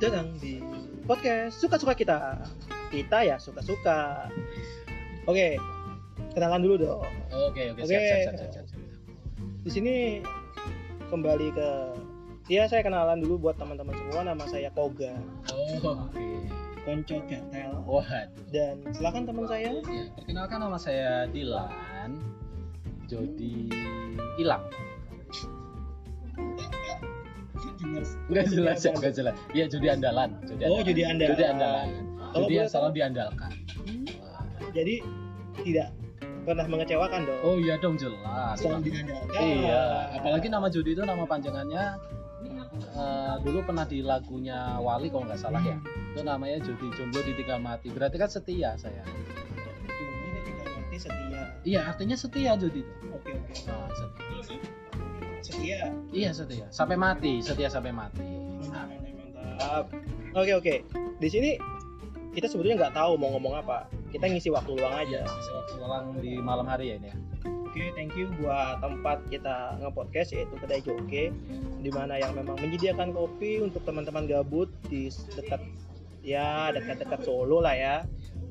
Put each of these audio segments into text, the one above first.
datang di podcast suka-suka kita. Kita ya suka-suka. Oke, kenalan dulu dong. Oke, oke, Oke. siap, siap, siap, siap, siap, siap. Di sini kembali ke ya saya kenalan dulu buat teman-teman semua. Nama saya Koga, Oh, oke. Konco Gatel. Waduh. Dan silakan teman saya. Ya, perkenalkan nama saya Dilan. Jody Enggak jelas ya, enggak jelas. Iya, Jody andalan. Jody Oh, Jody andalan. Jody andalan. Kalau Jody yang selalu diandalkan. Jadi tidak pernah mengecewakan dong. Oh iya dong jelas. Selalu diandalkan. Iya, apalagi nama Jody itu nama panjangannya eh, dulu pernah di lagunya Wali kalau nggak salah ya. Itu namanya Jody Jomblo ditinggal mati. Berarti kan setia saya. Ini tinggal mati setia. Iya, artinya setia Jody itu. Oke oke. Nah, setia. Setia. Iya setia, sampai mati, setia sampai mati. Mantap, mantap. Oke oke. Di sini kita sebetulnya nggak tahu mau ngomong apa. Kita ngisi waktu luang aja. Bisa waktu luang di malam hari ya ini ya. Oke, thank you buat tempat kita nge-podcast yaitu Kedai Joke di mana yang memang menyediakan kopi untuk teman-teman gabut di dekat ya dekat-dekat Solo lah ya.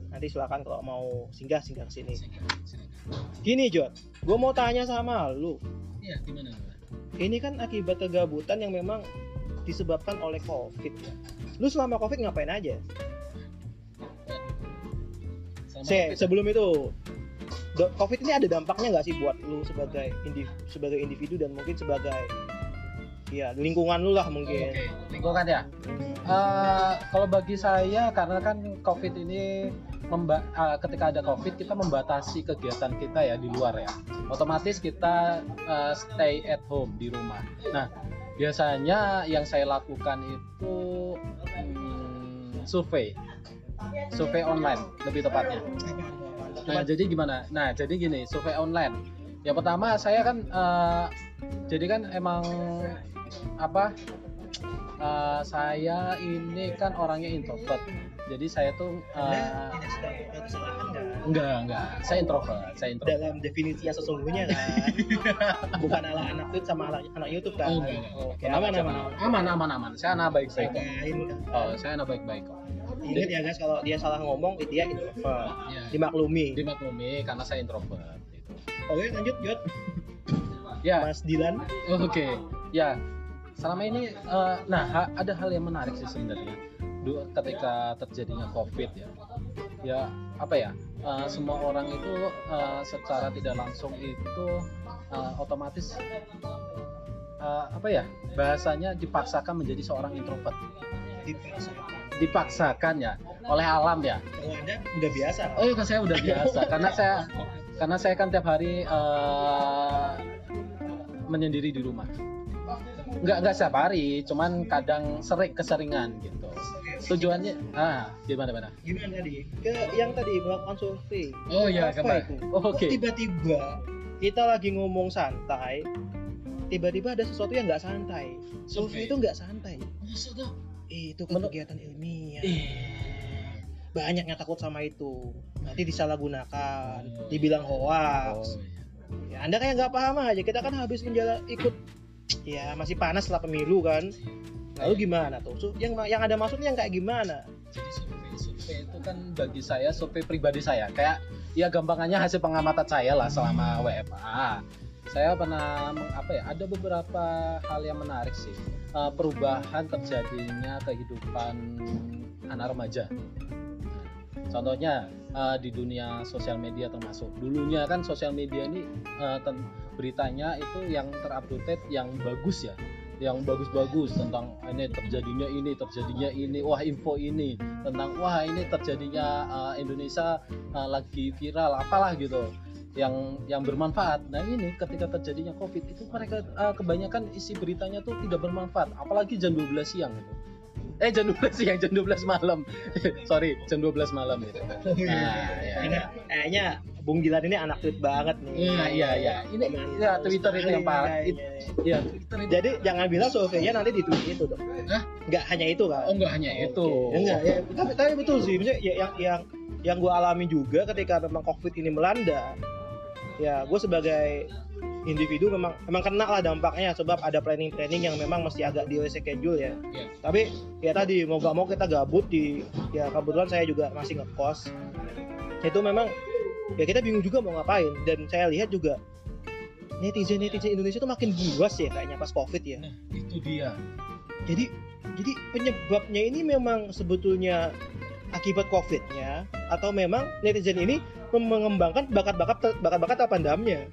Nanti silakan kalau mau singgah singgah ke sini. Gini Jod, gue mau tanya sama lu. Iya, gimana? Ini kan akibat kegabutan yang memang disebabkan oleh COVID. ya. Lu selama COVID ngapain aja? Se sebelum itu, COVID ini ada dampaknya nggak sih buat lu sebagai individu, sebagai individu dan mungkin sebagai ya lingkungan lu lah mungkin. Oke, lingkungan ya. Eh, kalau bagi saya karena kan COVID ini memba eh, ketika ada COVID kita membatasi kegiatan kita ya di luar ya. Otomatis kita eh, stay at home di rumah. Nah, biasanya yang saya lakukan itu hmm, survei. Survei online lebih tepatnya. Nah, jadi gimana? Nah, jadi gini, survei online. Yang pertama saya kan eh, jadi kan emang apa? eh, saya ini kan orangnya introvert. Jadi saya tuh Anda eh, tidak sedang kesalahan kan? enggak enggak. Saya introvert. Saya introvert. Dalam definisi yang sesungguhnya kan, bukan ala anak tweet sama ala anak YouTube kan? Oh, enggak. Oke, aman aman aman. Aman aman aman. Saya anak baik-baik. kok. Oh, saya anak baik-baik kok. Ingat ya guys kalau dia salah ngomong dia introvert. Ya, Dimaklumi. dimaklumi karena saya introvert gitu. Oke lanjut Jod. Ya, Mas Dilan. Oke, ya. Selama ini, eh, nah ada hal yang menarik sih sebenarnya. Ketika terjadinya COVID ya, ya apa ya? eh, semua orang itu eh, secara tidak langsung itu eh, otomatis eh, apa ya? Bahasanya dipaksakan menjadi seorang introvert. Dipaksakan. Dipaksakan ya oleh alam ya. Kalau Anda udah biasa. Oh iya, saya udah biasa karena saya karena saya kan tiap hari eh, menyendiri di rumah. Nggak nggak setiap hari, cuman kadang sering keseringan gitu. Tujuannya ah gimana mana? Gimana tadi? Ke yang tadi melakukan survei. Oh iya, Apa itu? Oh, Oke. Tiba-tiba kita lagi ngomong santai, tiba-tiba ada sesuatu yang nggak santai. Survei Survei. itu nggak santai. Masa tuh? Itu kan kegiatan ilmiah. Ih. Banyak yang takut sama itu. Nanti disalahgunakan, Oh, dibilang Oh, hoax. iya. Ya, anda kayak nggak paham aja. Kita kan habis menjala ikut ya masih panas setelah pemilu kan. Lalu gimana tuh? Su- Yang yang ada maksudnya yang kayak gimana? Jadi survei survei itu kan bagi saya survei pribadi saya kayak ya gampangannya hasil pengamatan saya lah selama WFA. Saya pernah apa ya ada beberapa hal yang menarik sih Eh, perubahan terjadinya kehidupan anak remaja. Contohnya eh, di dunia sosial media termasuk dulunya kan sosial media ini ten- beritanya itu yang terupdate yang bagus ya yang bagus-bagus tentang ini terjadinya ini terjadinya ini wah info ini tentang wah ini terjadinya uh, Indonesia uh, lagi viral apalah gitu yang yang bermanfaat. Nah ini ketika terjadinya covid itu mereka uh, kebanyakan isi beritanya tuh tidak bermanfaat apalagi jam 12 siang gitu eh jam 12 siang jam 12 malam sorry jam 12 malam gitu nah, ya. Karena kayaknya Bung Gilan ini anak tweet banget nih. Iya, iya, iya. Ini ya Twitter itu yang parah. Ya Twitter itu Jadi jangan bilang surveinya nanti di tweet itu dong. Hah? Nggak hanya itu kan? oh enggak hanya itu Oke. Enggak, ya, tapi, tapi betul sih. Maksudnya ya, yang yang yang gue alami juga ketika memang COVID ini melanda. Ya, gue sebagai individu memang memang kena lah dampaknya sebab ada planning-planning yang memang mesti agak di reschedule ya. Iya. Tapi ya tadi mau gak mau kita gabut di ya kebetulan saya juga masih ngekos. Itu memang ya kita bingung juga mau ngapain dan saya lihat juga netizen netizen Indonesia tuh makin buas ya kayaknya pas covid ya. Nah, itu dia. Jadi jadi penyebabnya ini memang sebetulnya akibat covidnya atau memang netizen ini mengembangkan bakat-bakat bakat-bakat apandamnya.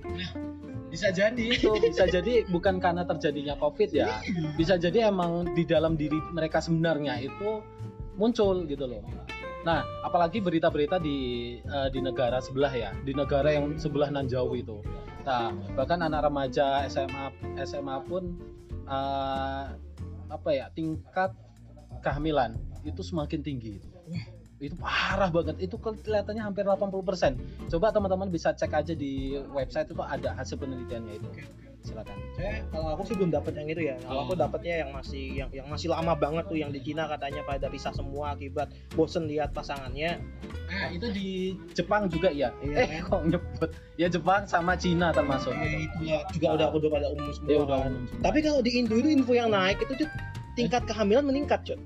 Bisa jadi itu, bisa jadi bukan karena terjadinya Covid ya. Bisa jadi emang di dalam diri mereka sebenarnya itu muncul gitu loh. Nah, apalagi berita-berita di eh, di negara sebelah ya, di negara yang sebelah nan jauh itu. Nah, bahkan anak remaja SMA SMA pun eh, apa ya tingkat kehamilan itu semakin tinggi itu. Itu parah banget. Itu kelihatannya hampir 80%. Coba teman-teman bisa cek aja di website itu ada hasil penelitiannya itu. Silakan. Saya kalau aku sih belum dapat yang itu ya. Kalau aku Hmm. dapatnya yang masih yang yang masih lama banget tuh yang di Cina katanya pada pisah semua akibat bosen lihat pasangannya. Ah, itu di Jepang juga ya? Iya, eh, kok nyebut? Ya Jepang sama Cina termasuk. Eh, itu ya juga udah udah pada umum semua. Ya udah umum semua. Tapi kalau di Indo itu info yang naik itu tuh tingkat kehamilan meningkat, Cot.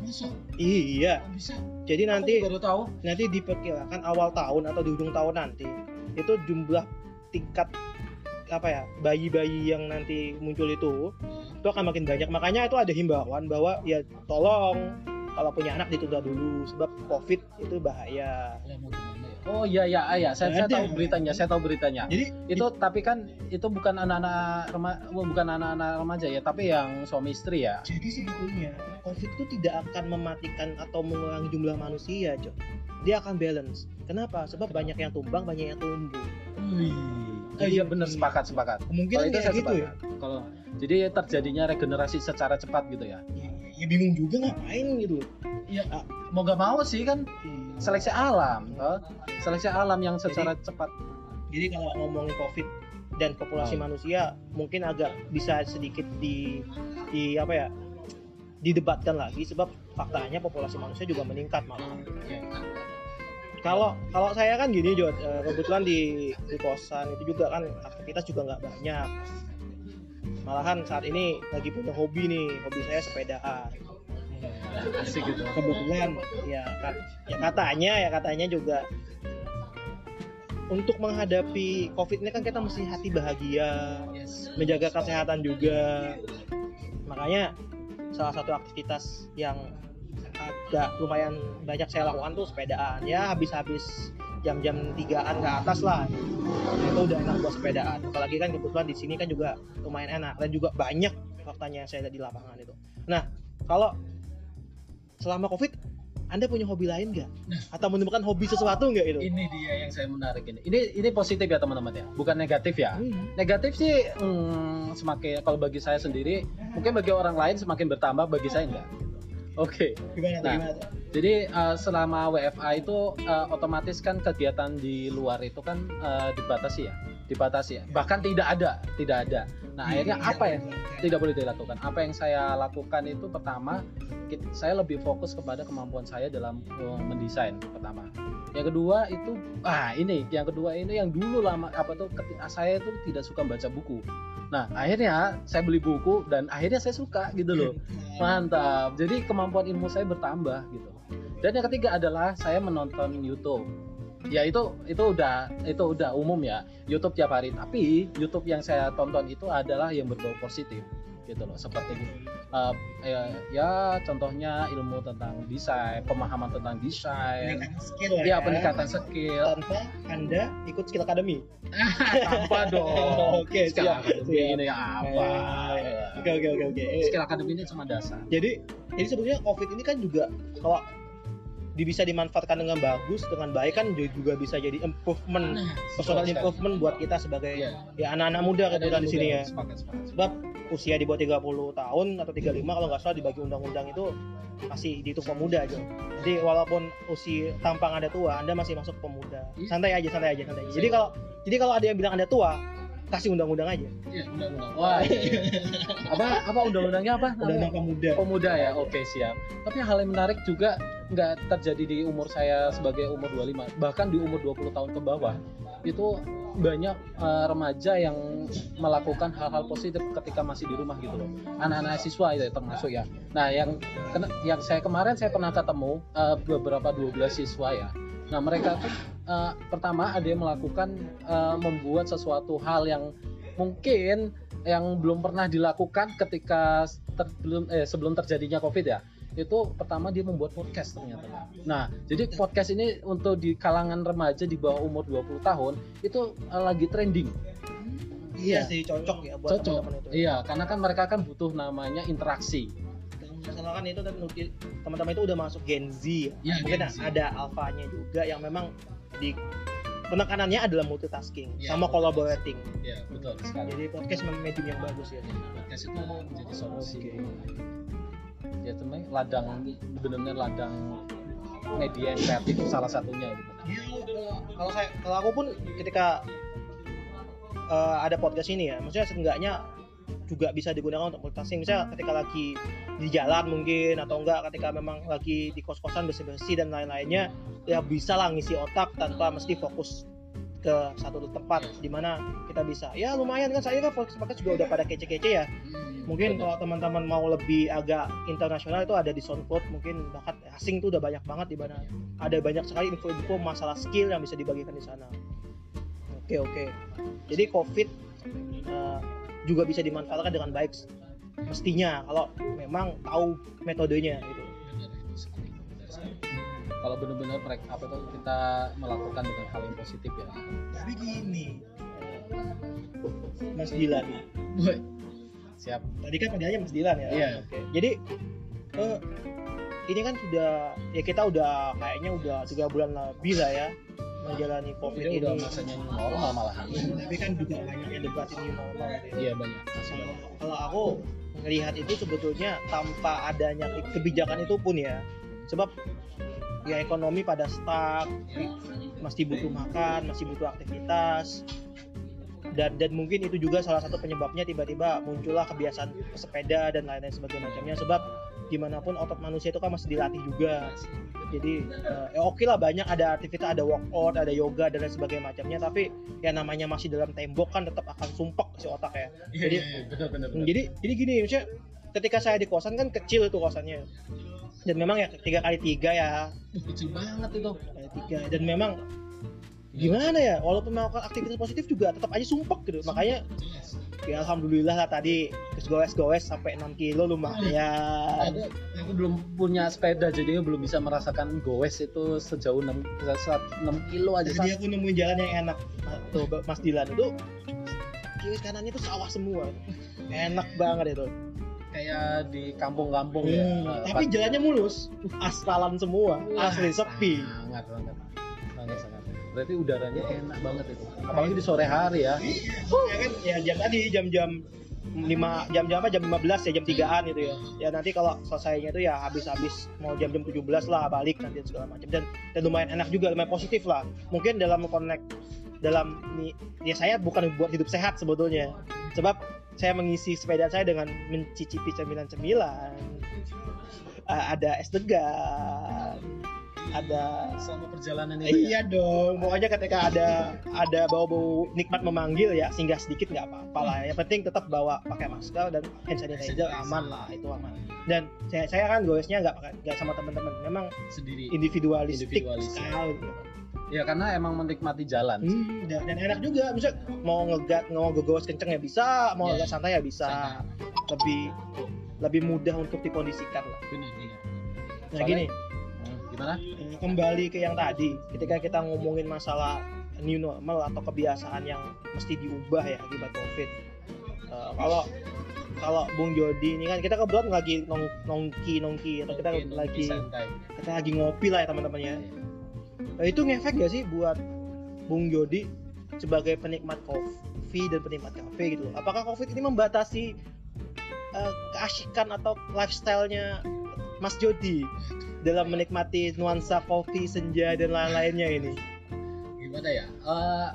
Masa? Iya. bisa? Jadi nanti baru tahu. nanti diperkirakan awal tahun atau di ujung tahun nanti itu jumlah tingkat apa ya bayi-bayi yang nanti muncul itu itu akan makin banyak. Makanya itu ada himbauan bahwa ya tolong kalau punya anak ditunda dulu sebab covid itu bahaya Oh iya iya ah, iya, saya, saya tahu beritanya, saya tahu beritanya. jadi Itu tapi kan itu bukan anak-anak rema, oh, bukan anak-anak remaja ya, tapi yang suami istri ya. jadi sebetulnya covid itu tidak akan mematikan atau mengurangi jumlah manusia Cok. dia akan balance kenapa sebab banyak yang tumbang banyak yang tumbuh Oh, iya benar sepakat sepakat. Kemungkinan itu saya gitu ya sepakat. Kalau jadi terjadinya regenerasi secara cepat gitu ya. ya, ya bingung juga ngapain gitu Mau gak mau sih kan seleksi alam, toh. Seleksi alam yang secara cepat. Jadi kalau ngomongin COVID dan populasi Hmm. manusia mungkin agak bisa sedikit di di apa ya didebatkan lagi sebab faktanya populasi manusia juga meningkat malah. Kalau kalau saya kan gini Jod, eh, kebetulan di di kosan itu juga kan aktivitas juga nggak banyak. Malahan saat ini lagi punya hobi nih, hobi saya sepedaan. Asik gitu. Kebetulan ya ya katanya ya katanya juga untuk menghadapi covid ini kan kita mesti hati bahagia Yes. menjaga kesehatan juga. Makanya salah satu aktivitas yang agak lumayan banyak saya lakukan tuh sepedaan. Ya habis-habis jam-jam tigaan ke atas lah. Itu udah enak buat sepedaan. Apalagi kan kebetulan di sini kan juga lumayan enak. Dan juga banyak faktanya yang saya lihat di lapangan itu. Nah kalau selama covid anda punya hobi lain nggak atau menemukan hobi sesuatu nggak itu Ini dia yang saya menarik ini. Ini ini positif ya teman-teman ya, bukan negatif ya. Hmm. Negatif sih hmm, semakin kalau bagi saya sendiri, mungkin bagi orang lain semakin bertambah, bagi saya enggak. Oke. gimana tuh, Nah. gimana? Jadi eh, selama WFA itu eh, otomatis kan kegiatan di luar itu kan eh, dibatasi ya, dibatasi ya. Bahkan tidak ada, tidak ada. Nah akhirnya apa ya? Tidak boleh dilakukan. Apa yang saya lakukan itu pertama, saya lebih fokus kepada kemampuan saya dalam eh, mendesain pertama. Yang kedua itu, ah ini, yang kedua ini yang dulu lama apa tuh ketika saya itu tidak suka baca buku. Nah akhirnya saya beli buku dan akhirnya saya suka gitu loh. Mantap. Jadi kemampuan ilmu saya bertambah gitu. Dan yang ketiga adalah saya menonton YouTube. Ya itu itu udah itu udah umum ya. YouTube tiap hari. Tapi YouTube yang saya tonton itu adalah yang berbau positif gitu loh. Seperti uh, ya, ya contohnya ilmu tentang desain, pemahaman tentang desain. peningkatan skill lah Ya peningkatan skill. tanpa anda ikut skill academy Tanpa dong. Oke, Skill siap, academy siap. ini apa? oke oke oke oke Skill academy ini cuma dasar. jadi jadi sebetulnya covid ini kan juga kalau bisa dimanfaatkan dengan bagus dengan baik kan ju- juga bisa jadi improvement personal betul sekali. improvement buat kita sebagai Iya. ya anak-anak muda kebetulan di sini ya Sepakat, sepakat. sebab usia di bawah 30 tahun atau 35 kalau nggak salah dibagi undang-undang itu masih dihitung pemuda aja jadi walaupun usia tampang ada tua anda masih masuk pemuda Iya. santai aja santai aja santai aja jadi kalau jadi kalau ada yang bilang anda tua kasih undang-undang aja. Iya, undang-undang. Wah, iya, apa apa undang-undangnya apa? undang-undang pemuda. Pemuda ya oke siap. Tapi hal yang menarik juga nggak terjadi di umur saya sebagai umur 25 bahkan di umur 20 tahun ke bawah itu banyak eh, remaja yang melakukan hal-hal positif ketika masih di rumah gitu loh. Anak-anak siswa itu termasuk ya. Nah yang yang saya kemarin saya pernah ketemu eh, beberapa 12 siswa ya nah mereka tuh eh, pertama ada yang melakukan eh, membuat sesuatu hal yang mungkin yang belum pernah dilakukan ketika ter- belum eh, sebelum terjadinya covid ya. Itu pertama dia membuat podcast ternyata. Nah jadi podcast ini untuk di kalangan remaja di bawah umur 20 tahun itu eh, lagi trending. Iya Iya. sih cocok ya buat cocok. teman-teman itu. Iya karena kan mereka kan butuh namanya interaksi Kalau misalkan itu kan teman-teman itu udah masuk Gen Z ya. Mungkin Gen Z. ada alfanya juga yang memang di penekanannya adalah multitasking Iya, sama collaborating. ya betul sekali Jadi podcast memang medium yang bagus ya. podcast itu menjadi solusi Oke. ya teman ladang benar-benar ladang media yang kreatif salah satunya gitu kalau saya kalau aku pun ketika eh, ada podcast ini ya, maksudnya seenggaknya juga bisa digunakan untuk multitasking. Misalnya ketika lagi di jalan mungkin atau enggak ketika memang lagi di kos-kosan bersih-bersih dan lain-lainnya ya bisa lah ngisi otak tanpa mesti fokus ke satu tempat di mana kita bisa. Ya lumayan kan saya kan podcast juga udah pada kece-kece ya. Mungkin kalau teman-teman mau lebih agak internasional itu ada di SoundCloud mungkin bahkan asing tuh udah banyak banget di mana ada banyak sekali info-info masalah skill yang bisa dibagikan di sana. Oke oke. Jadi covid eh, juga bisa dimanfaatkan dengan baik mestinya kalau memang tahu metodenya gitu itu. Kalau benar-benar mereka apa tuh kita melakukan dengan hal yang positif ya. tapi gini Mas Dilan Siap. tadi kan panggilannya Mas Dilan ya Iya. oke jadi eh, ini kan sudah ya kita udah kayaknya udah tiga bulan lebih lah ya menjalani covid Ini udah masanya new normal malahan. tapi kan juga banyak yang debatin new normal gitu ya. Iya banyak. Kalau- kalau aku melihat itu sebetulnya tanpa adanya ke- kebijakan itu pun ya sebab ya ekonomi pada stuck masih butuh makan masih butuh aktivitas dan dan mungkin itu juga salah satu penyebabnya tiba-tiba muncullah kebiasaan sepeda dan lain-lain sebagainya macamnya sebab gimana pun otot manusia itu kan masih dilatih juga. Jadi eh, ya oke lah banyak ada aktivitas ada workout ada yoga dan lain sebagainya macamnya. Tapi ya namanya masih dalam tembok kan tetap akan sumpek si otak ya. Jadi benar benar. Hmm, jadi jadi gini misalnya ketika saya di kosan kan kecil itu kosannya. Dan memang ya tiga kali tiga ya. Kecil banget itu. kali tiga. Dan memang gimana ya walaupun melakukan aktivitas positif juga tetap aja sumpek gitu. Makanya. Ya alhamdulillah lah tadi. Goes goes sampai 6 kilo lumayan. Aku, aku belum punya sepeda jadi belum bisa merasakan goes itu sejauh 6, 6 kilo aja. jadi aku nemuin jalan yang enak. Tuh Mas Dilan. Itu kiri kanannya tuh sawah semua. Enak banget itu. Kayak di kampung-kampung Hmm, ya. Tapi jalannya mulus. Aspalan semua. Asli sepi. Sangat banget. Berarti udaranya enak banget itu. Apalagi di sore hari ya. ya kan ya jam tadi jam-jam lima jam-jam apa jam 15 ya jam 3-an gitu ya. Ya nanti kalau selesainya itu ya habis-habis mau jam-jam 17 lah balik nanti segala macam dan dan lumayan enak juga lumayan positif lah. Mungkin dalam connect dalam nih ya saya bukan buat hidup sehat sebetulnya. Sebab saya mengisi sepeda saya dengan mencicipi cemilan-cemilan. Ada es degan, ada Selama perjalanan itu ya. iya dong, pokoknya ketika ada ada bau-bau nikmat memanggil ya singgah sedikit nggak apa-apa lah. Yang penting tetap bawa pakai masker dan hand sanitizer aman lah, itu aman. Dan saya, saya kan goesnya nggak pakai nggak sama teman-teman, memang sendiri. individualistik Individualis. sekali. Ya karena emang menikmati jalan. Hmm, dan, dan enak juga, bisa mau ngegat mau ngegoes kenceng ya bisa, mau Iya. ngegat santai ya bisa. Lebih lebih mudah untuk dikondisikan lah. Benar, benar. Nah Soalnya- gini, Gimana? Eh, kembali ke yang tadi. Ketika kita ngomongin masalah new normal atau kebiasaan yang mesti diubah ya akibat covid. Eh, kalau kalau Bung Jody ini kan kita kebetulan lagi nong, nongki nongki. Atau kita Oke, lagi santai. kita lagi ngopi lah ya teman-teman ya Eh, itu ngefek gak sih buat Bung Jody sebagai penikmat kopi dan penikmat kafe gitu apakah covid ini membatasi eh, keasikan atau lifestyle-nya Mas Jody dalam menikmati nuansa kopi senja dan lain-lainnya ini Gimana ya? Eh,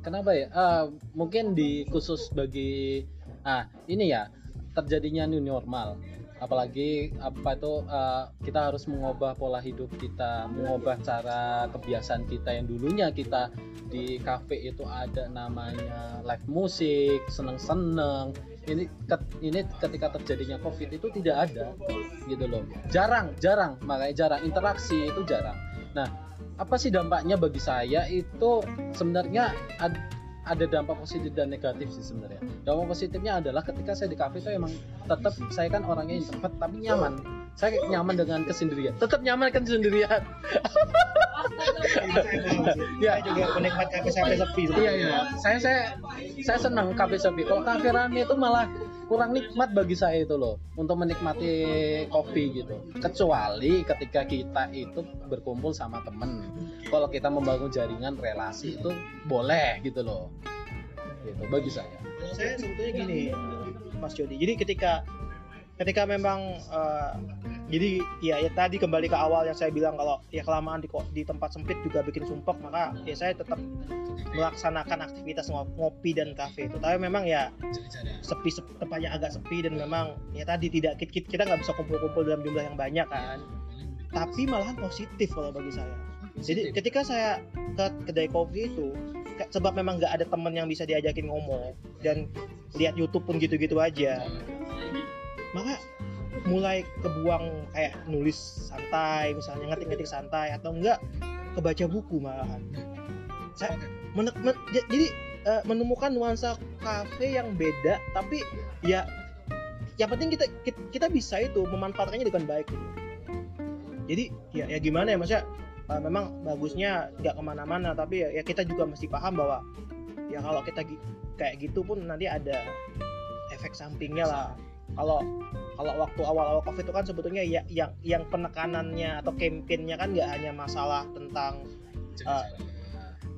kenapa ya? Ah, mungkin di khusus bagi ah ini ya terjadinya new normal. Apalagi apa itu ah, kita harus mengubah pola hidup kita, mengubah cara kebiasaan kita yang dulunya kita di kafe itu ada namanya live musik, seneng-seneng. Ini ini ketika terjadinya covid itu tidak ada gitu loh. Jarang, jarang, makanya jarang interaksi itu jarang. Nah, apa sih dampaknya bagi saya itu sebenarnya ad- ada dampak positif dan negatif sih sebenarnya. Dampak positifnya adalah ketika saya di kafe itu emang tetap saya kan orangnya introvert tapi nyaman. Saya nyaman dengan kesendirian. Tetap nyaman kan sendirian. ya juga penikmat kafe sampai sepi Iya iya. Saya saya saya senang kafe sepi. Kalau kafe rame itu malah kurang nikmat bagi saya itu loh untuk menikmati kopi gitu. Kecuali ketika kita itu berkumpul sama temen. Kalau kita membangun jaringan relasi itu boleh gitu loh. Gitu bagi saya. Saya sebetulnya gini Mas Jody jadi ketika ketika memang eh, jadi ya, ya tadi kembali ke awal yang saya bilang kalau ya kelamaan di di tempat sempit juga bikin sumpek maka ya saya tetap melaksanakan aktivitas ngo- ngopi dan kafe itu. Tapi memang ya sepi, sepi tempatnya agak sepi dan memang ya tadi tidak kita kita nggak bisa kumpul-kumpul dalam jumlah yang banyak kan. Tapi malahan positif kalau bagi saya. Jadi ketika saya ke kedai kopi itu sebab memang nggak ada temen yang bisa diajakin ngomong dan lihat YouTube pun gitu-gitu aja maka mulai kebuang kayak nulis santai misalnya ngetik-ngetik santai atau enggak kebaca buku malahan saya men- men- jadi eh, menemukan nuansa kafe yang beda tapi ya yang penting kita kita, bisa itu memanfaatkannya dengan baik gitu. jadi ya ya gimana ya maksudnya eh, memang bagusnya nggak ke mana-mana tapi ya, ya kita juga mesti paham bahwa ya kalau kita kayak gitu pun nanti ada efek sampingnya lah kalau kalau waktu awal-awal covid itu kan sebetulnya ya yang yang penekanannya atau kampanyenya kan nggak hanya masalah tentang eh,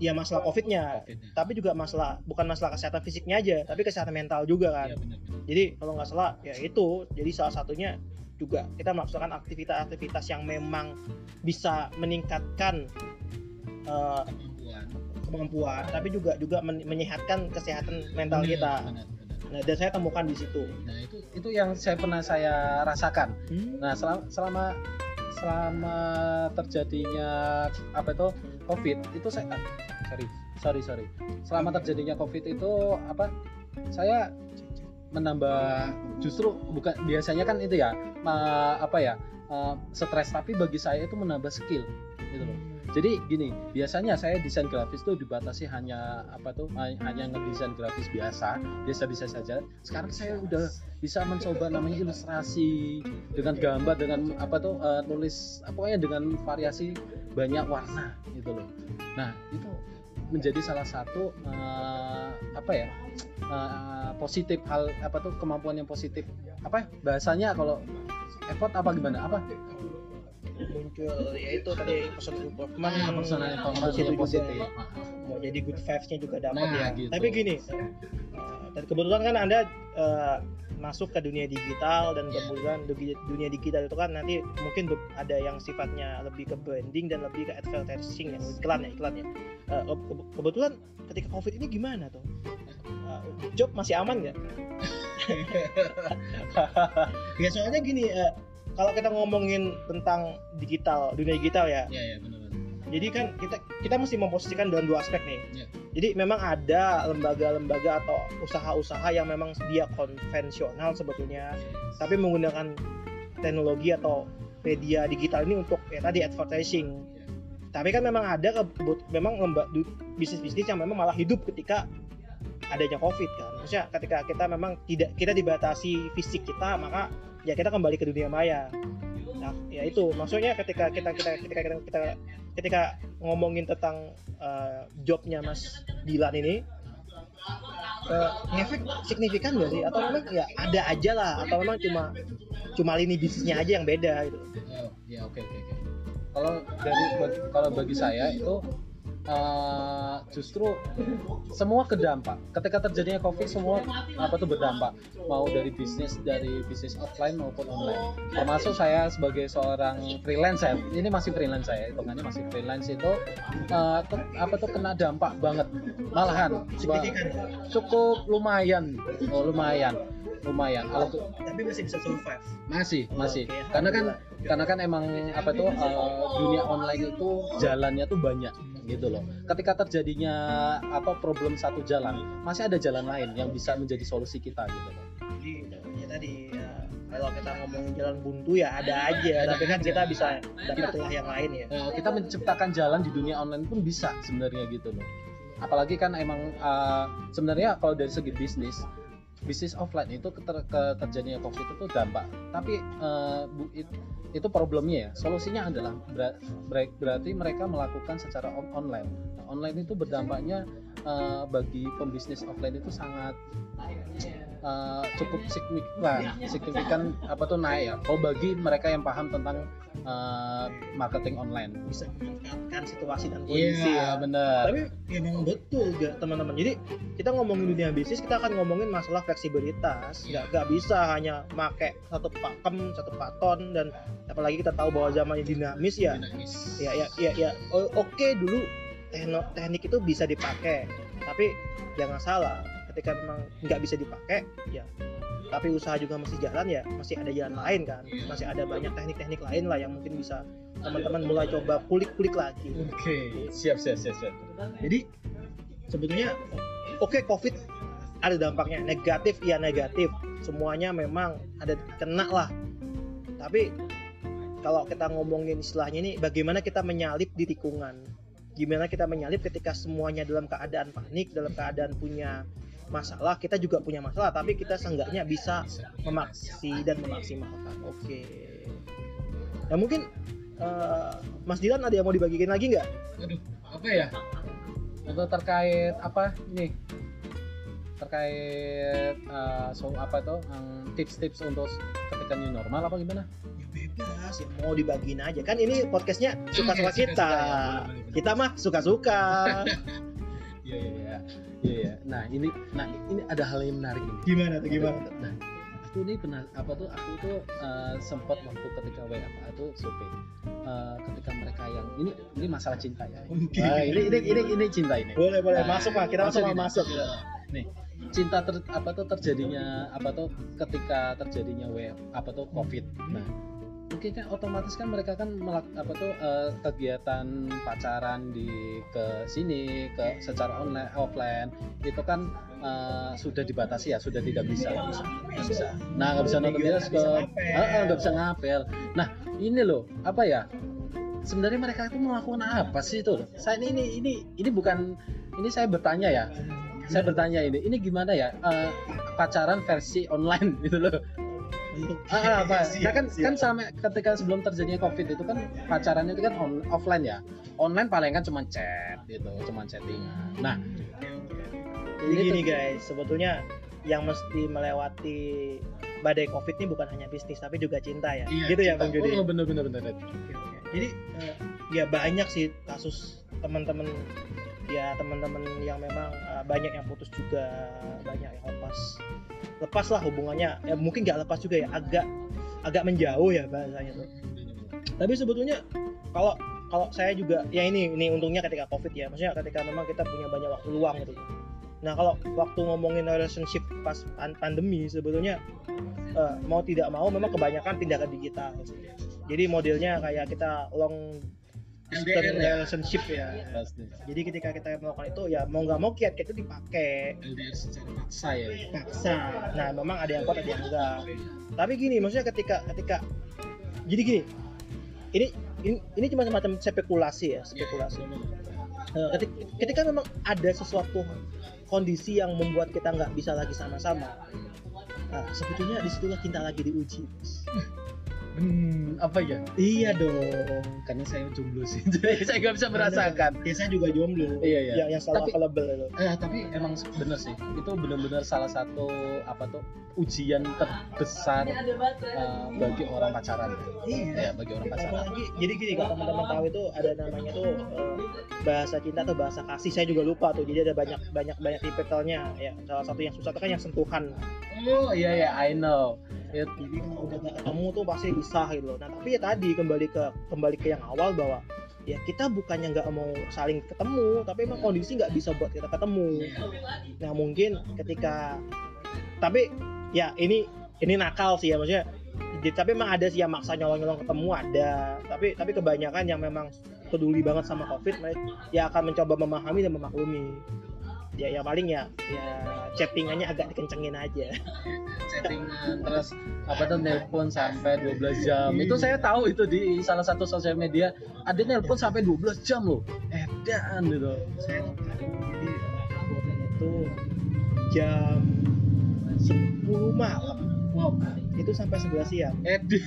ya masalah covidnya tapi juga masalah bukan masalah kesehatan fisiknya aja tapi kesehatan mental juga kan. Jadi kalau nggak salah ya itu jadi salah satunya juga kita melaksanakan aktivitas-aktivitas yang memang bisa meningkatkan eh, kemampuan. tapi juga juga men- menyehatkan kesehatan mental kita nah dan saya temukan di situ Nah itu itu yang saya pernah saya rasakan. Nah selama selama selama terjadinya apa itu COVID itu saya ah, sorry sorry sorry selama terjadinya COVID itu apa saya menambah justru bukan biasanya kan itu ya ma- apa ya eh, stres tapi bagi saya itu menambah skill gitu loh. Jadi gini, biasanya saya desain grafis tuh dibatasi hanya apa tuh ha- hanya ngedesain grafis biasa, biasa-biasa saja. Sekarang saya udah bisa mencoba namanya ilustrasi dengan gambar dengan apa tuh eh, nulis apa ya dengan variasi banyak warna gitu loh. Nah, itu menjadi salah satu eh, apa ya? eh, positif hal apa tuh kemampuan yang positif. Apa ya? bahasanya kalau effort apa gimana? Apa? Muncul. Ya itu tadi personal improvement personal improvement juga positif. mau jadi good vibes-nya juga dapat Nah, ya. gitu. tapi gini eh, dan kebetulan kan anda eh, masuk ke dunia digital dan Iya. kemudian dunia, digital itu kan nanti mungkin ada yang sifatnya lebih ke branding dan lebih ke advertising yang iklan ya iklan ya. Eh, ke- kebetulan ketika covid ini gimana tuh? Eh, job masih aman nggak? Ya soalnya gini eh, kalau kita ngomongin tentang digital dunia digital ya Iya, iya benar jadi kan kita kita mesti memposisikan dalam dua aspek nih. Iya. Jadi memang ada lembaga-lembaga atau usaha-usaha yang memang dia konvensional sebetulnya, tapi menggunakan teknologi atau media digital ini untuk ya tadi advertising. Tapi kan memang ada kebut- memang lemba- du- bisnis-bisnis yang memang malah hidup ketika adanya covid kan. Maksudnya ketika kita memang tidak kita dibatasi fisik kita, maka ya kita kembali ke dunia maya. Nah, ya itu maksudnya ketika kita kita ketika kita kita, ketika ngomongin tentang eh, jobnya Mas Dilan ini ngefek signifikan gak sih atau memang ya ada aja lah atau memang cuma cuma lini bisnisnya aja yang beda gitu. Oh, ya oke oke. Kalau dari kalau bagi saya itu eh, justru semua kedampak. Ketika terjadinya covid semua apa tuh berdampak. Mau dari bisnis dari bisnis offline maupun online. Termasuk saya sebagai seorang freelance ya. Ini masih freelance saya, hitungannya masih freelance itu eh, te- apa tuh kena dampak banget. Malahan cukup lumayan. Oh, lumayan. Lumayan. Kalau ke- Tapi masih bisa survive. masih masih karena kan karena kan emang apa tuh eh, dunia online itu jalannya tuh banyak gitu loh ketika terjadinya apa problem satu jalan masih ada jalan lain yang bisa menjadi solusi kita gitu loh Jadi ya tadi ya, kalau kita ngomongin jalan buntu ya ada aja, Ada tapi kan aja. kita bisa dapat lah yang lain ya. Eh, kita menciptakan jalan di dunia online pun bisa sebenarnya gitu loh apalagi kan emang eh, sebenarnya kalau dari segi bisnis bisnis offline itu keter, ke terjadinya covid itu dampak. Tapi bu- it- itu problemnya ya. Solusinya adalah ber- ber- berarti mereka melakukan secara on- online. Nah, online itu berdampaknya eh, bagi pembisnis offline itu sangat eh, cukup signifikan signifikan apa tuh naik ya kalau bagi mereka yang paham tentang eh, marketing online Bisa memanfaatkan situasi dan kondisi ya. benar Tapi ya memang betul gak teman-teman. Jadi kita ngomongin dunia bisnis, kita akan ngomongin masalah fleksibilitas. Nggak nggak bisa hanya make satu pakem, satu paton dan apalagi kita tahu bahwa zamannya dinamis ya. Ya ya ya, ya. O- oke dulu tekno- teknik itu bisa dipakai, tapi jangan salah. Ketika memang nggak bisa dipakai, ya. Tapi usaha juga masih jalan ya. Masih ada jalan lain kan. Masih ada banyak teknik-teknik lain lah yang mungkin bisa teman-teman mulai coba kulik-kulik lagi. Oke. Siap siap siap siap. Jadi sebetulnya oke covid ada dampaknya. Negatif ya negatif. Semuanya memang ada kena lah. Tapi kalau kita ngomongin istilahnya ini bagaimana kita menyalip di tikungan gimana kita menyalip ketika semuanya dalam keadaan panik dalam keadaan punya masalah kita juga punya masalah tapi kita seenggaknya bisa memaksi dan memaksimalkan. Oke. Ya mungkin eh, Mas Dilan ada yang mau dibagikan lagi nggak? Aduh apa ya? Untuk terkait apa ini? Terkait eh, so apa em, tips-tips untuk ketika new normal apa gimana ya ya mau dibagiin aja. Kan ini podcastnya suka-suka Oke, kita. Ya, kita mah suka-suka. Iya iya iya. Iya iya. nah ini nah ini ada hal yang menarik ini. Gimana tuh gimana? nah aku ini pernah apa tuh aku tuh eh, sempat waktu ketika WFA tuh survei. Eh, ketika mereka yang ini ini masalah cinta ya. Oke. Nah, ini ini ini ini cinta ini. Boleh boleh. Nah, masuk lah kita langsung ini. masuk. Nih cinta ter, apa tuh terjadinya apa tuh ketika terjadinya WF apa tuh covid. Nah mungkin kan otomatis kan mereka kan melak, apa tuh eh, kegiatan pacaran di ke sini ke secara online offline itu kan eh, sudah dibatasi ya sudah tidak bisa nggak bisa. Nah nggak bisa nonton. Ah, ah, nggak bisa ngapel. Nah ini loh apa ya sebenarnya mereka itu melakukan apa sih itu? Loh saya ini ini ini ini bukan ini saya bertanya ya. Saya bertanya ini ini gimana ya eh, pacaran versi online gitu loh untuk ah, apa? Nah kan siap. kan sama ketika sebelum terjadinya covid itu kan pacarannya itu kan on- offline ya. Online paling kan cuma chat gitu cuma chattingan. Nah jadi Ini gini guys sebetulnya yang mesti melewati badai covid ini bukan hanya bisnis tapi juga cinta ya. Gitu ya bang Jody oh, bener bener bener. Jadi eh, ya banyak sih kasus teman-teman ya teman-teman yang memang eh, banyak yang putus juga banyak yang lepas. Lepas lah hubungannya. Ya mungkin nggak lepas juga ya agak agak menjauh ya bahasanya tuh. Tapi sebetulnya kalau kalau saya juga ya ini ini untungnya ketika covid ya. Maksudnya ketika memang kita punya banyak waktu luang gitu. Nah kalau waktu ngomongin relationship pas pan- pandemi sebetulnya eh, mau tidak mau memang kebanyakan tindakan digital jadi modelnya kayak kita long LDR ya? relationship ya. Pasti. jadi ketika kita melakukan itu ya mau nggak mau kiat itu dipakai. LDR secara paksa ya. Paksa. Nah memang ada yang kuat ada yang enggak. Tapi gini maksudnya ketika ketika jadi gini. Ini ini, ini cuma semacam spekulasi ya spekulasi. Eh, ketika, ketika memang ada sesuatu kondisi yang membuat kita nggak bisa lagi sama-sama nah, sebetulnya di situlah cinta lagi diuji Hmm, apa ya? iya dong Karena saya jomblo sih, jadi saya nggak bisa merasakan. ya saya juga jomblo Iya, iya. yang, yang selalu Tapi- available itu Eh, tapi emang bener sih, itu benar-benar salah satu apa tuh ujian terbesar eh, bagi orang pacaran. iya Ya, bagi orang pacaran. apalagi jadi gini kalau teman-teman tahu itu ada namanya tuh eh, bahasa cinta atau bahasa kasih saya juga lupa tuh jadi ada banyak banyak banyak tipikalnya ya salah satu yang susah itu kan yang sentuhan Oh iya ya, I know. It, jadi kalau udah ketemu tuh pasti bisa gitu loh. Nah tapi ya tadi kembali ke kembali ke yang awal bahwa ya kita bukannya nggak mau saling ketemu tapi emang kondisi nggak bisa buat kita ketemu. Nah mungkin ketika tapi ya ini ini nakal sih ya maksudnya tapi emang ada sih yang maksa nyolong-nyolong ketemu ada. Tapi tapi kebanyakan yang memang peduli banget sama covid ya akan mencoba memahami dan memaklumi ya ya paling ya ya chattingannya agak dikencengin aja. Chattingan terus apa tuh nelpon sampai 12 jam. Itu saya tahu itu di salah satu sosial media ada nelpon sampai 12 jam loh. Edan gitu. Saya jadi itu jam 10 malam. Wow. Itu sampai 11 siang. Edi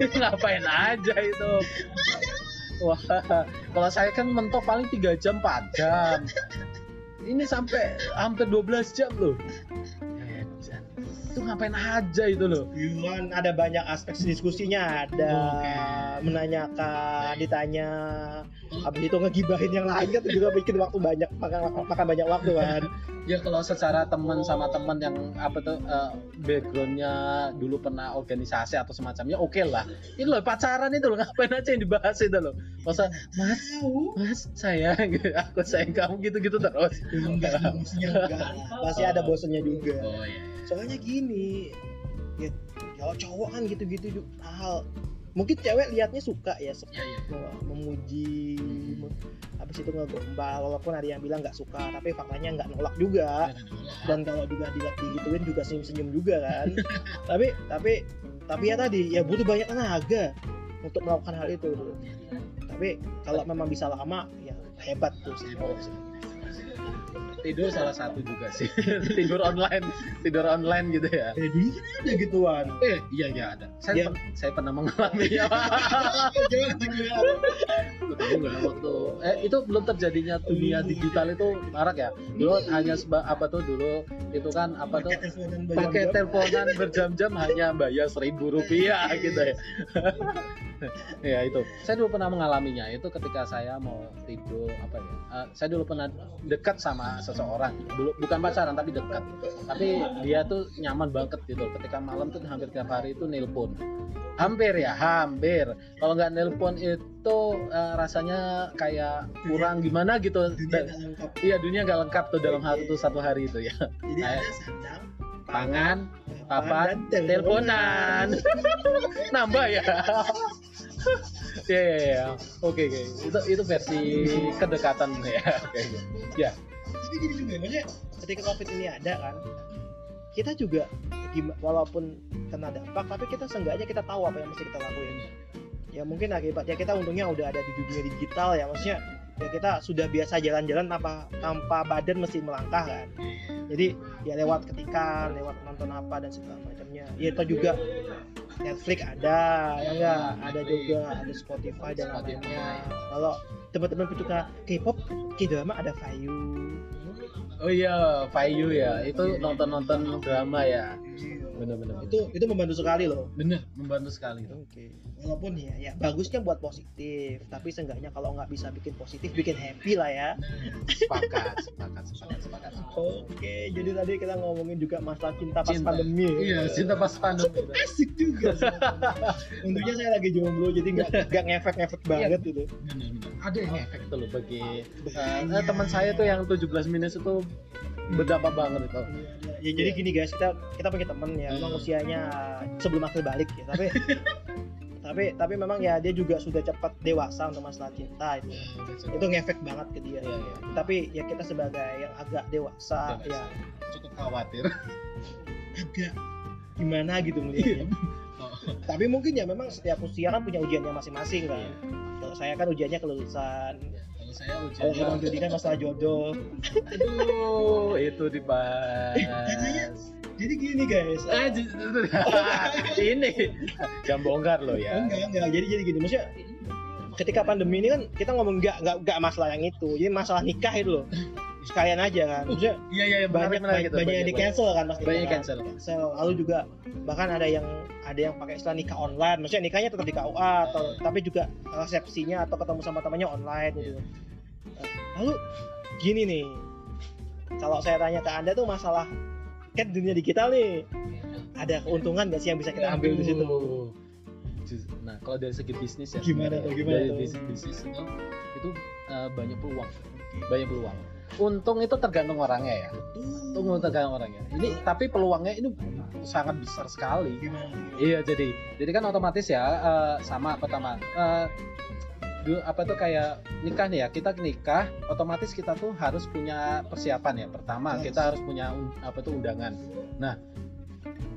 ngapain aja itu? Wah kalau saya kan mentok paling 3 jam 4 jam ini sampai hampir 12 jam loh. Itu ngapain aja itu loh. Yuan ada banyak aspek diskusinya. Ada Oke. menanyakan ditanya habis itu ngegibahin yang lain kan juga bikin waktu banyak makan makan banyak waktu kan. Ya kalau secara teman sama teman yang apa tuh eh, backgroundnya dulu pernah organisasi atau semacamnya oke lah. Ini loh pacaran itu loh ngapain aja yang dibahas itu loh. Masa mas mas sayang aku sayang kamu gitu-gitu terus. Enggak maksudnya enggak pasti ada bosennya juga. Oh iya soalnya gini ya kalau cowok kan gitu-gitu juga hal mungkin cewek liatnya suka ya se- ya ya me- memuji me- habis itu ngegombal walaupun ada yang bilang nggak suka tapi faktanya nggak nolak juga. Dan kalau juga dilihat digituin juga senyum-senyum juga kan. Tapi tapi tapi ya tadi ya butuh banyak tenaga untuk melakukan hal itu. Tuh. tapi kalau memang bisa lama ya hebat tuh. Sih tidur salah satu juga sih. Tidur online tidur online gitu ya. Eh dulu kan ada gituan. Eh iya iya ada. Saya Ya. pen- saya pernah? Ketemu nggak waktu eh itu belum terjadinya dunia digital itu marak ya? Dulu hanya seba, apa tuh dulu itu kan apa tuh? Pakai teleponan berjam-jam. hanya bayar seribu rupiah gitu ya. Ya itu. Saya dulu pernah mengalaminya. Itu ketika saya mau tidur apa ya eh, saya dulu pernah dekat sama seseorang dulu bukan pacaran tapi dekat. Tapi dia tuh nyaman banget gitu. Ketika malam tuh hampir tiap hari itu nelpon. Hampir ya hampir. Kalau nggak nelpon itu eh, rasanya kayak kurang gimana gitu. Dunia Dan- nggak lengkap. iya dunia nggak lengkap tuh dalam satu satu hari itu ya. Jadi Kayak ada sandang pangan papan, teleponan nambah ya? Ya ya ya oke oke. Itu itu versi kedekatan ya. Oke oke. ya tapi maksudnya ketika covid ini ada kan kita juga walaupun kena dampak tapi kita seenggaknya kita tahu apa yang mesti kita lakuin. Ya mungkin akibatnya kita untungnya udah ada di dunia digital ya maksudnya ya kita sudah biasa jalan-jalan tanpa tanpa badan mesti melangkah kan. Jadi ya lewat ketikan lewat nonton apa dan segala macamnya. Ya itu juga Netflix ada ya enggak? Ada juga ada Spotify dan lainnya kalau teman-teman pesuka K-pop K-drama ada Fayu oh iya Fayu ya itu nonton nonton drama ya bener. itu itu membantu sekali loh bener membantu sekali itu Oke. Walaupun ya, ya bagusnya buat positif, tapi seenggaknya kalau nggak bisa bikin positif, bikin happy lah ya. sepakat sepakat sepakat sepakat Oke, jadi tadi kita ngomongin juga masalah cinta pas Cinta. pandemi. iya cinta pas pandemi asik juga. Untungnya saya lagi jomblo, jadi nggak nggak ngefek-ngefek banget gitu. bener bener ada yang efek tuh loh bagi eh, teman saya tuh yang 17 minus itu berdampak banget itu Ya jadi gini guys, kita kita punya temen ya, memang Hmm. usianya sebelum akhir balik ya, tapi tapi tapi memang ya dia juga sudah cepat dewasa untuk masalah cinta itu. Itu ngefek banget ke dia. Iya, iya. Tapi ya kita sebagai yang agak dewasa, Dewasa. ya cukup khawatir agak gimana gitu melihatnya. Tapi mungkin ya memang setiap usia kan punya ujiannya masing-masing kan. Kalau saya kan ujiannya kelulusan. Kalau saya Kalau Bang Jody kan masalah jodoh. aduh itu Eh, dibahas Dia Jadi gini guys. Eh, j- ini jam bongkar lo ya. Enggak, enggak. Jadi jadi gini, maksudnya ketika pandemi ini kan kita ngomong enggak enggak enggak masalah yang itu. Jadi masalah nikah itu loh. Sekalian aja kan. Maksudnya Iya iya banyak banyak, banyak yang di cancel kan pasti. Banyak kan. cancel. Cancel. Lalu juga bahkan ada yang ada yang pakai istilah nikah online. Maksudnya nikahnya tetap di KUA atau tapi juga resepsinya atau ketemu sama temannya online gitu. Lalu gini nih. Kalau saya tanya ke Anda tuh masalah kan dunia digital nih. Ada keuntungan nggak sih yang bisa kita ambil di situ? Nah, kalau dari segi bisnis ya. Gimana tuh, gimana dari tuh? bis- bisnis itu itu eh, banyak peluang. Banyak peluang. Untung itu tergantung orangnya ya. Untung tergantung orangnya. Ini tapi peluangnya ini sangat besar sekali. Iya jadi jadi kan otomatis ya eh, sama pertama eh, du- apa tuh kayak nikah nih ya kita nikah otomatis kita tuh harus punya persiapan ya pertama Yes. kita harus punya un- apa tuh undangan nah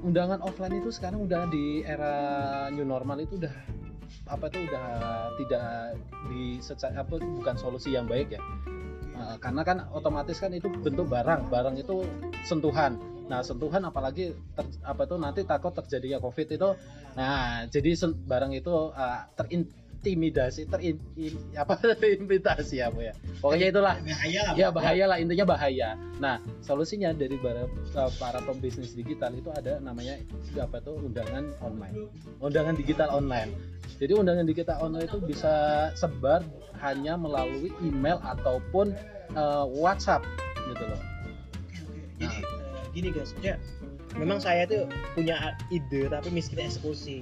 undangan offline itu sekarang udah di era new normal itu udah apa tuh udah tidak di secara apa bukan solusi yang baik ya Karena kan otomatis kan itu bentuk barang barang itu sentuhan. Nah sentuhan apalagi ter- apa tuh nanti takut terjadinya covid itu nah jadi barang itu eh, terintimidasi terin in- apa terintimidasi apa ya. Pokoknya itulah. Bahaya lah. ya bahaya lah intinya bahaya. Nah solusinya dari para, eh, para pembisnis digital itu ada namanya apa tuh undangan online. Undangan digital online. Jadi undangan digital online itu bisa sebar hanya melalui email ataupun eh, WhatsApp gitu loh. Jadi eh, gini guys, maksudnya memang saya tuh punya ide tapi miskin eksekusi.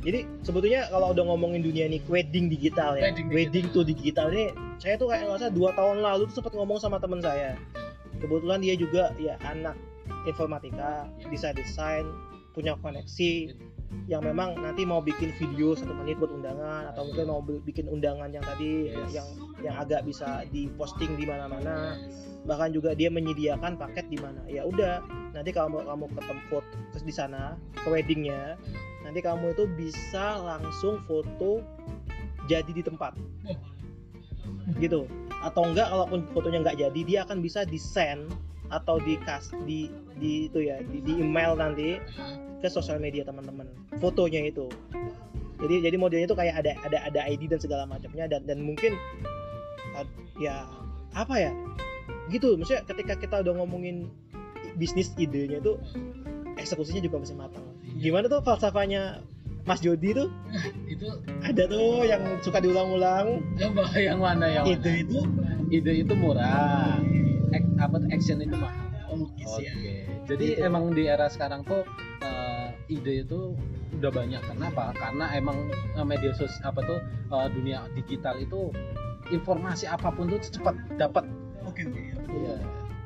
Jadi sebetulnya kalau udah ngomongin dunia ini wedding digital ya, Wedding wedding, digital. to digital. Ini, saya tuh kayak nggak salah dua tahun lalu tuh sempat ngomong sama teman saya. Kebetulan dia juga ya anak informatika, bisa desain, punya koneksi yang memang nanti mau bikin video satu menit buat undangan atau mungkin mau bi- bikin undangan yang tadi Yes. yang yang agak bisa diposting di mana-mana. Bahkan juga dia menyediakan paket di mana. Ya udah nanti kalau kamu ketemu foto terus di sana ke weddingnya nanti kamu itu bisa langsung foto jadi di tempat. Gitu. Atau enggak kalaupun fotonya nggak jadi dia akan bisa di send atau di kas di di itu ya di, di email nanti ke sosial media teman-teman. Fotonya itu. Jadi jadi modelnya itu kayak ada ada ada ID dan segala macamnya dan dan mungkin ya apa ya gitu. Maksudnya ketika kita udah ngomongin bisnis idenya itu eksekusinya juga masih matang gimana tuh falsafahnya Mas Jody tuh itu ada tuh yang suka diulang-ulang yang mana yang mana? ide itu ide itu murah Ek- apa tuh, action itu mahal oke Oke. sih Jadi Gitu. emang di era sekarang tuh eh, ide itu udah banyak. Kenapa? Karena emang eh, media sosial apa tuh eh, dunia digital itu informasi apa pun tuh cepat dapat. oke oke Iya.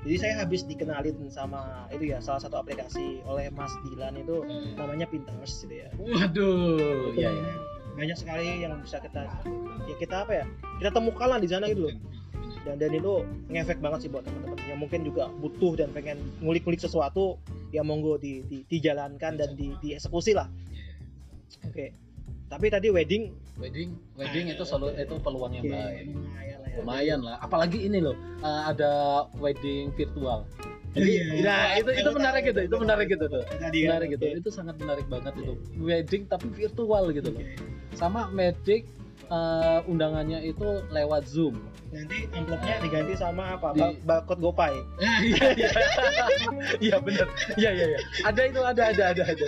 Jadi saya habis dikenalin sama itu ya salah satu aplikasi oleh Mas Dilan itu namanya Pinterest gitu ya. Waduh. Iya ya. banyak sekali yang bisa kita ya kita apa ya kita temukan lah di sana gitu loh. Dan dan itu ngefek banget sih buat teman-teman. Yang mungkin juga butuh dan pengen ngulik-ngulik sesuatu ya monggo di, di- dijalankan dan di, dieksekusi lah. Oke tapi tadi wedding. Wedding, wedding itu selalu itu peluang yang oke, baik. lumayan lah ya. Lumayan lah. Apalagi ini loh, eh, ada wedding virtual. Jadi, Iya, iya. nah itu itu menarik gitu, itu menarik gitu tuh. ya menarik gitu. itu sangat menarik banget itu. Wedding tapi virtual gitu loh. Sama medik eh, undangannya itu lewat zoom. Nanti amplopnya diganti sama apa? Di- Ba- barcode GoPay. Iya iya. Iya benar iya iya iya. Ada itu ada ada ada ada.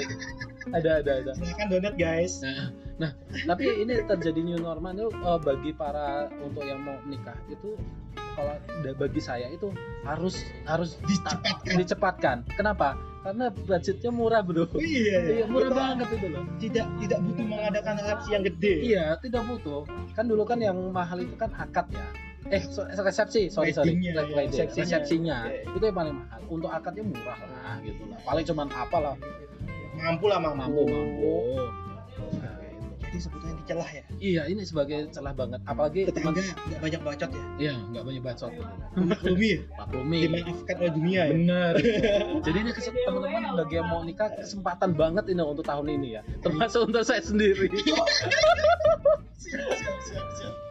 Ada ada ada. Silakan donate guys. Nah, nah tapi ini terjadi new normal itu eh, bagi para untuk yang mau nikah itu kalau bagi saya itu harus harus Dicepatkan. dicepatkan kenapa karena budgetnya murah bro Oh, iya, iya murah Kita banget itu loh tidak tidak butuh mengadakan resepsi yang gede Iya, tidak butuh. Kan dulu kan yang mahal itu kan akad ya. Eh, so- resepsi, sorry sorry. Weddingnya, Re- ya, wedding, resepsinya. resepsinya. Iya. Itu yang paling mahal. Untuk akadnya murah lah gitu lah. Paling cuman apa lah. mampu lah mampu, Mampu mampu. Ini sebetulnya dicelah ya Iya, ini sebagai celah banget. Apalagi tetangga nggak banyak bacot ya Iya, nggak banyak bacot. maklumi ya Maklumi. dimaafkan oleh dunia ya Bener. Jadi ini teman-teman bagi yang mau nikah kesempatan banget ini untuk tahun ini ya. Termasuk untuk saya sendiri.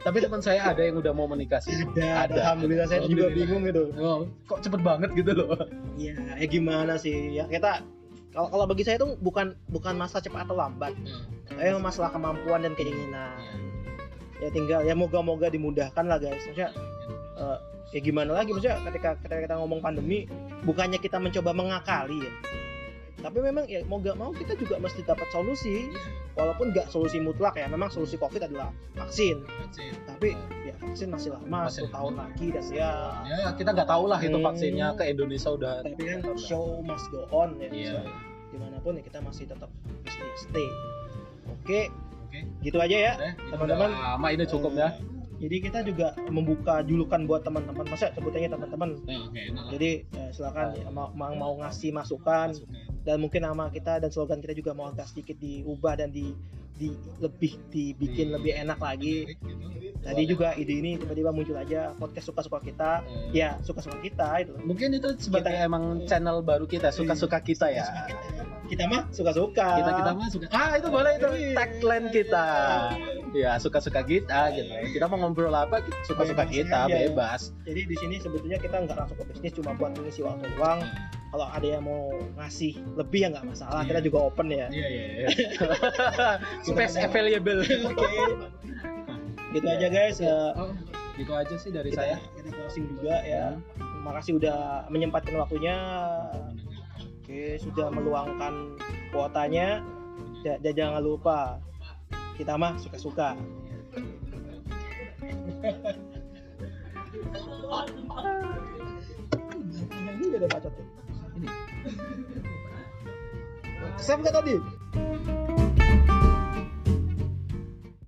Tapi teman saya ada yang udah mau menikah sih. ada, Ada. alhamdulillah saya juga bingung gitu Oh, kok cepet banget gitu loh. Iya, ya gimana sih? Ya kita kalau kalau bagi saya itu bukan bukan masalah cepat atau lambat, eh masalah kemampuan dan keinginan. Ya tinggal ya moga-moga dimudahkan lah guys. Maksudnya eh, ya gimana lagi maksudnya ketika ketika kita ngomong pandemi bukannya kita mencoba mengakali ya. Tapi memang ya mau gak mau kita juga mesti dapat solusi walaupun nggak solusi mutlak ya. Memang solusi Covid adalah vaksin. Tapi ya vaksin masih lama, Masih 10 tahun lagi dan ya Ya kita nggak tahu lah itu Hmm. vaksinnya ke Indonesia udah. tapi kan show must go on ya Iya. So, di mana pun ya kita masih tetap stay oke Oke. gitu aja ya Eh, Teman-teman. lama ini cukup ya. Eh, jadi kita juga membuka julukan buat teman-teman masa sebutannya teman-teman Eh, lah. jadi ya, silakan ya, mau, mau mau ngasih masukan dan mungkin nama kita dan slogan kita juga mau agak sedikit diubah dan di, di lebih dibikin Di- lebih enak lagi tadi juga ide ini tiba-tiba muncul aja podcast suka-suka kita Eh, ya suka-suka kita itu Mungkin itu sebagai Kita- emang channel baru kita, suka-suka kita ya. kita mah suka-suka Kita kita mah suka. Ah itu boleh itu tagline kita. Ya suka-suka kita gitu. Kita mau ngobrol apa suka-suka kita aja. bebas. jadi di sini sebetulnya kita nggak langsung ke bisnis cuma buat mengisi waktu luang kalau ada yang mau ngasih lebih ya nggak masalah Iya. kita juga open ya Iya iya. iya. Space available. oke gitu aja guys ya Oh, gitu aja sih dari kita, saya. kita closing juga ya terima kasih udah menyempatkan waktunya oke sudah meluangkan kuotanya dan, jangan lupa kita mah suka-suka Panjang juga ada bacotnya. Ini. Nggak tadi?